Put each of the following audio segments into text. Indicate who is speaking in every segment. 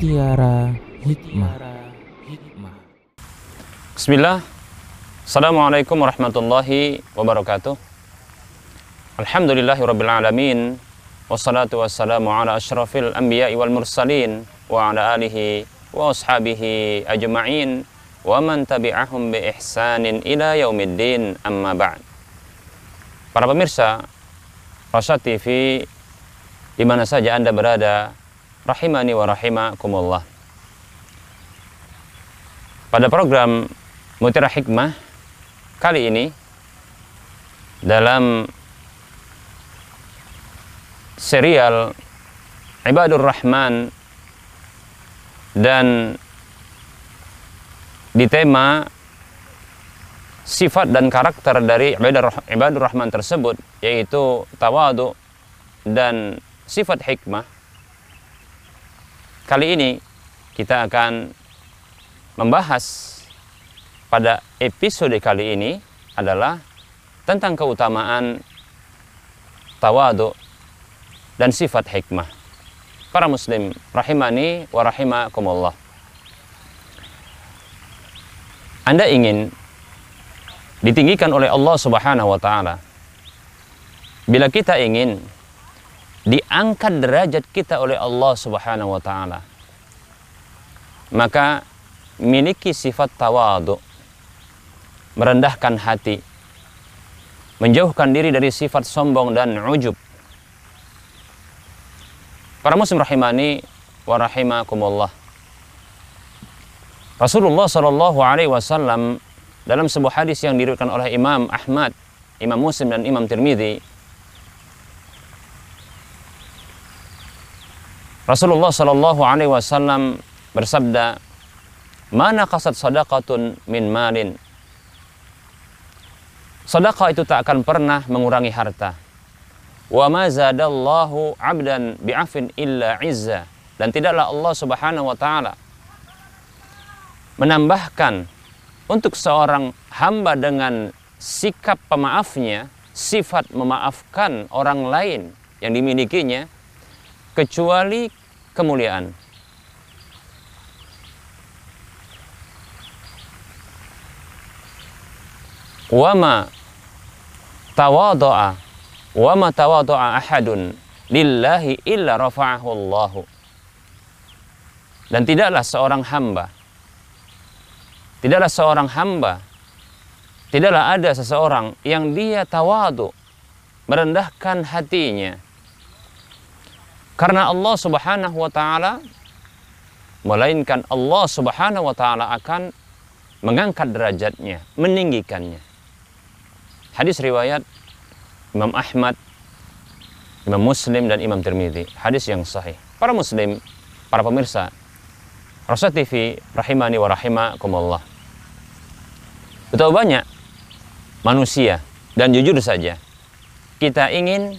Speaker 1: Mutiara Hikmah.
Speaker 2: Bismillah. Assalamualaikum warahmatullahi wabarakatuh. Alhamdulillahi rabbil alamin. Wassalatu wassalamu ala ashrafil anbiya'i wal mursalin wa ala alihi wa ashabihi ajma'in wa man tabi'ahum bi ihsanin ila yaumiddin amma ba'd. Para pemirsa Rasa TV di mana saja Anda berada, rahimani wa rahimakumullah. Pada program Mutiara Hikmah kali ini dalam serial Ibadur Rahman dan di tema sifat dan karakter dari Ibadur Rahman tersebut yaitu tawadu dan sifat hikmah kali ini kita akan membahas pada episode kali ini adalah tentang keutamaan tawadu dan sifat hikmah para muslim rahimani wa rahimakumullah Anda ingin ditinggikan oleh Allah Subhanahu wa taala. Bila kita ingin diangkat derajat kita oleh Allah Subhanahu wa taala, maka miliki sifat tawadu, merendahkan hati, menjauhkan diri dari sifat sombong dan ujub. Para muslim rahimani wa rahimakumullah. Rasulullah sallallahu alaihi wasallam dalam sebuah hadis yang diriwayatkan oleh Imam Ahmad, Imam Muslim dan Imam Tirmidzi Rasulullah Shallallahu alaihi wasallam bersabda, "Mana kasat sadaqatun min malin?" Sedekah itu tak akan pernah mengurangi harta. Wa ma zadallahu 'abdan bi'afin illa 'izza. Dan tidaklah Allah Subhanahu wa taala menambahkan untuk seorang hamba dengan sikap pemaafnya, sifat memaafkan orang lain yang dimilikinya, kecuali kemuliaan. Wama tawadu'a wama tawadu'a ahadun lillahi illa rafa'ahu Allahu. Dan tidaklah seorang hamba Tidaklah seorang hamba, tidaklah ada seseorang yang dia tawadu, merendahkan hatinya. Karena Allah Subhanahu wa taala melainkan Allah Subhanahu wa taala akan mengangkat derajatnya, meninggikannya. Hadis riwayat Imam Ahmad, Imam Muslim dan Imam Tirmidzi. Hadis yang sahih. Para muslim, para pemirsa Rosa TV rahimani wa rahimakumullah. Betapa banyak manusia dan jujur saja kita ingin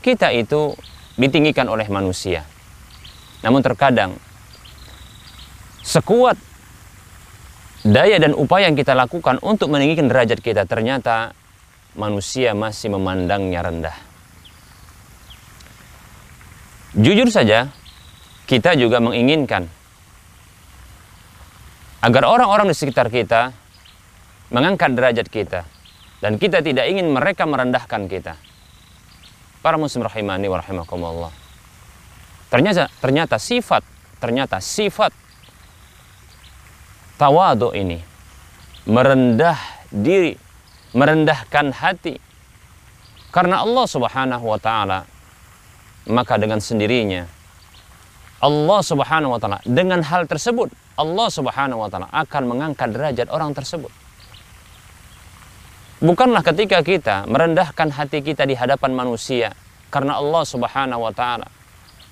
Speaker 2: kita itu ditinggikan oleh manusia. Namun terkadang sekuat daya dan upaya yang kita lakukan untuk meninggikan derajat kita ternyata manusia masih memandangnya rendah. Jujur saja, kita juga menginginkan agar orang-orang di sekitar kita mengangkat derajat kita dan kita tidak ingin mereka merendahkan kita. Para muslim rahimani wa rahimakumullah. Ternyata ternyata sifat ternyata sifat tawadu ini merendah diri, merendahkan hati karena Allah Subhanahu wa taala maka dengan sendirinya Allah Subhanahu wa taala dengan hal tersebut Allah Subhanahu wa taala akan mengangkat derajat orang tersebut. Bukanlah ketika kita merendahkan hati kita di hadapan manusia karena Allah Subhanahu wa taala.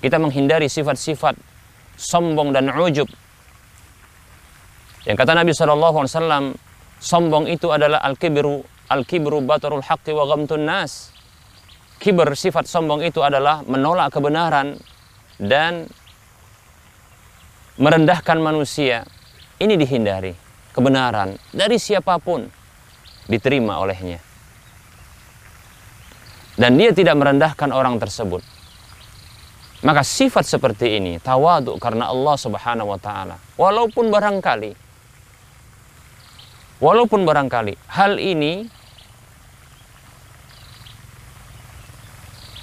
Speaker 2: Kita menghindari sifat-sifat sombong dan ujub. Yang kata Nabi sallallahu alaihi wasallam, sombong itu adalah al-kibru, al-kibru batarul haqqi wa ghamtun nas. Kiber sifat sombong itu adalah menolak kebenaran dan merendahkan manusia. Ini dihindari. Kebenaran dari siapa pun diterima olehnya. Dan dia tidak merendahkan orang tersebut. Maka sifat seperti ini, tawadu karena Allah Subhanahu wa taala. Walaupun barangkali walaupun barangkali hal ini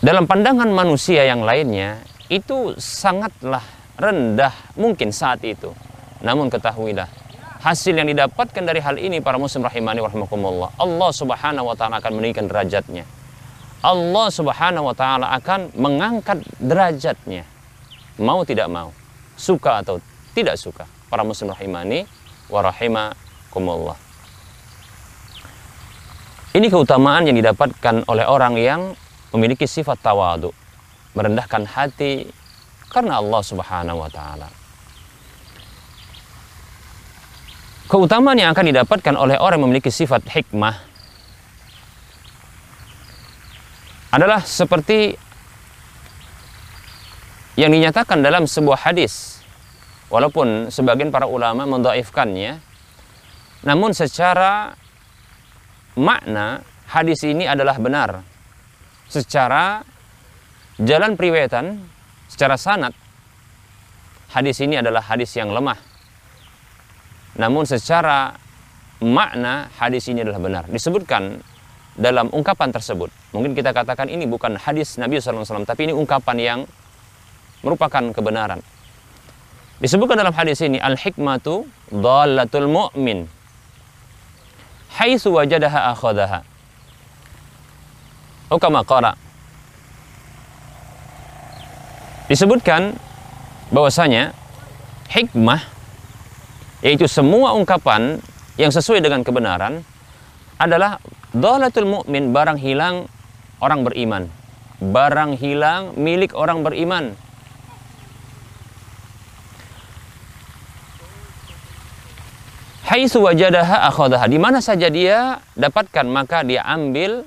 Speaker 2: dalam pandangan manusia yang lainnya itu sangatlah rendah mungkin saat itu. Namun ketahuilah hasil yang didapatkan dari hal ini para muslim rahimani warahmatullah Allah Subhanahu wa taala akan meninggikan derajatnya. Allah Subhanahu wa taala akan mengangkat derajatnya. Mau tidak mau, suka atau tidak suka. Para muslim rahimani wa rahimakumullah. Ini keutamaan yang didapatkan oleh orang yang memiliki sifat tawadu, merendahkan hati karena Allah Subhanahu wa taala. Keutamaan yang akan didapatkan oleh orang yang memiliki sifat hikmah adalah seperti yang dinyatakan dalam sebuah hadis. Walaupun sebagian para ulama mendaifkannya namun secara makna hadis ini adalah benar. Secara jalan periwayatan secara sanad hadis ini adalah hadis yang lemah namun secara makna hadis ini adalah benar disebutkan dalam ungkapan tersebut. Mungkin kita katakan ini bukan hadis Nabi SAW, tapi ini ungkapan yang merupakan kebenaran. Disebutkan dalam hadis ini, Al-hikmatu dhalatul mu'min. Haitsu wajadaha akhadaha. Ukama qara. Disebutkan bahwasanya hikmah yaitu semua ungkapan yang sesuai dengan kebenaran adalah Dolatul mu'min barang hilang orang beriman. Barang hilang milik orang beriman. Haitsu wajadaha akhadaha. Di mana saja dia dapatkan maka dia ambil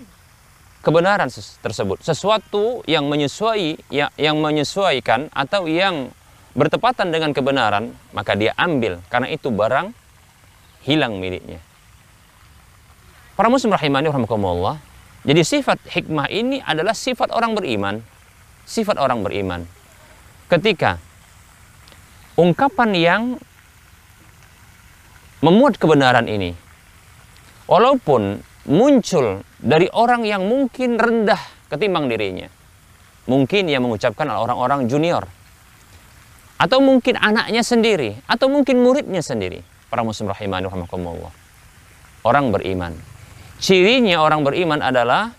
Speaker 2: kebenaran tersebut. Sesuatu yang menyesuai yang, yang menyesuaikan atau yang bertepatan dengan kebenaran, maka dia ambil karena itu barang hilang miliknya. Para muslim rahimani rahmatullah. Jadi sifat hikmah ini adalah sifat orang beriman. Sifat orang beriman. Ketika ungkapan yang memuat kebenaran ini walaupun muncul dari orang yang mungkin rendah ketimbang dirinya. Mungkin yang mengucapkan orang-orang junior. Atau mungkin anaknya sendiri. Atau mungkin muridnya sendiri. Para muslim rahimani rahmatullah. Orang beriman Cirinya orang beriman adalah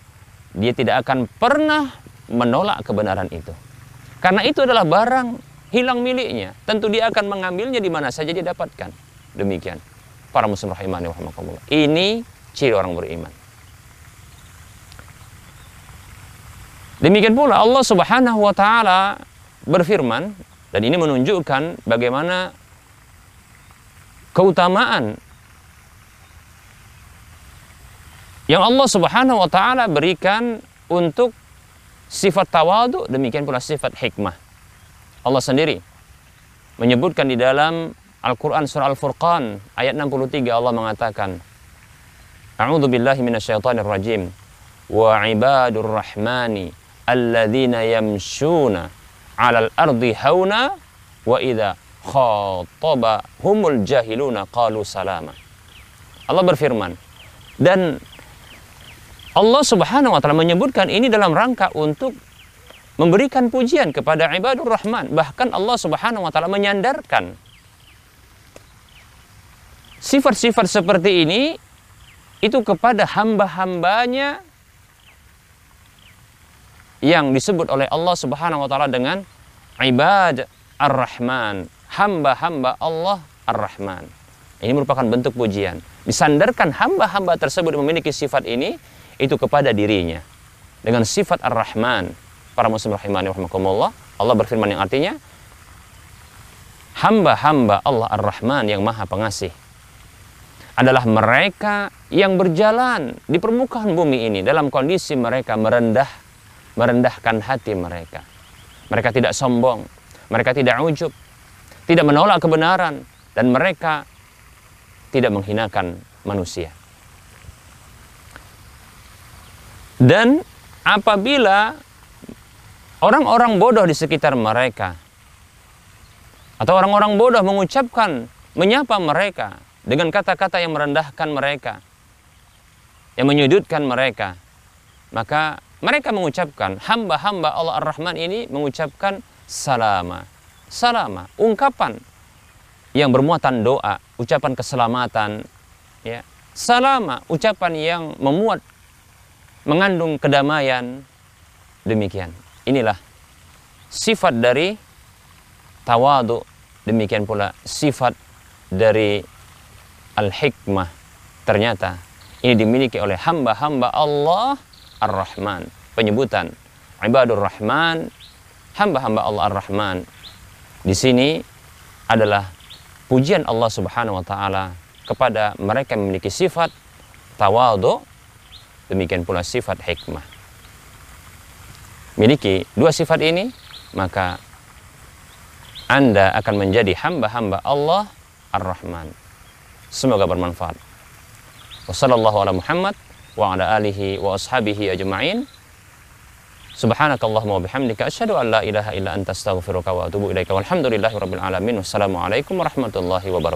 Speaker 2: dia tidak akan pernah menolak kebenaran itu. Karena itu adalah barang hilang miliknya. Tentu dia akan mengambilnya di mana saja dia dapatkan. Demikian. Para muslim rahimani wa Ini ciri orang beriman. Demikian pula Allah Subhanahu wa taala berfirman dan ini menunjukkan bagaimana keutamaan yang Allah Subhanahu wa taala berikan untuk sifat tawadu demikian pula sifat hikmah. Allah sendiri menyebutkan di dalam Al-Qur'an surah Al-Furqan ayat 63 Allah mengatakan A'udzu billahi minasyaitonir rajim wa ibadur rahmani alladzina yamshuna 'alal ardi hauna wa idza humul jahiluna qalu salama. Allah berfirman dan Allah Subhanahu wa taala menyebutkan ini dalam rangka untuk memberikan pujian kepada ibadur rahman. Bahkan Allah Subhanahu wa taala menyandarkan sifat-sifat seperti ini itu kepada hamba-hambanya yang disebut oleh Allah Subhanahu wa taala dengan ibad ar-rahman, hamba-hamba Allah ar-rahman. Ini merupakan bentuk pujian. Disandarkan hamba-hamba tersebut memiliki sifat ini itu kepada dirinya dengan sifat Ar-Rahman. Para muslim rahimani rahimakumullah, Allah berfirman yang artinya hamba-hamba Allah Ar-Rahman yang Maha Pengasih adalah mereka yang berjalan di permukaan bumi ini dalam kondisi mereka merendah merendahkan hati mereka. Mereka tidak sombong, mereka tidak ujub, tidak menolak kebenaran dan mereka tidak menghinakan manusia. Dan apabila orang-orang bodoh di sekitar mereka atau orang-orang bodoh mengucapkan menyapa mereka dengan kata-kata yang merendahkan mereka yang menyudutkan mereka maka mereka mengucapkan hamba-hamba Allah Ar-Rahman ini mengucapkan salama. Salama ungkapan yang bermuatan doa ucapan keselamatan ya. Salama ucapan yang memuat mengandung kedamaian. Demikian. Inilah sifat dari tawadu. Demikian pula sifat dari al-hikmah. Ternyata ini dimiliki oleh hamba-hamba Allah Ar-Rahman penyebutan ibadur Rahman hamba-hamba Allah Ar-Rahman di sini adalah pujian Allah Subhanahu wa taala kepada mereka yang memiliki sifat tawadu demikian pula sifat hikmah miliki dua sifat ini maka anda akan menjadi hamba-hamba Allah Ar-Rahman. Semoga bermanfaat. Wassalamualaikum ala Muhammad wa ala alihi wa ashabihi ajma'in. Subhanakallahumma wa bihamdika asyhadu an la ilaha illa anta astaghfiruka wa atubu ilaika. Walhamdulillahi rabbil alamin. Wassalamualaikum warahmatullahi wabarakatuh.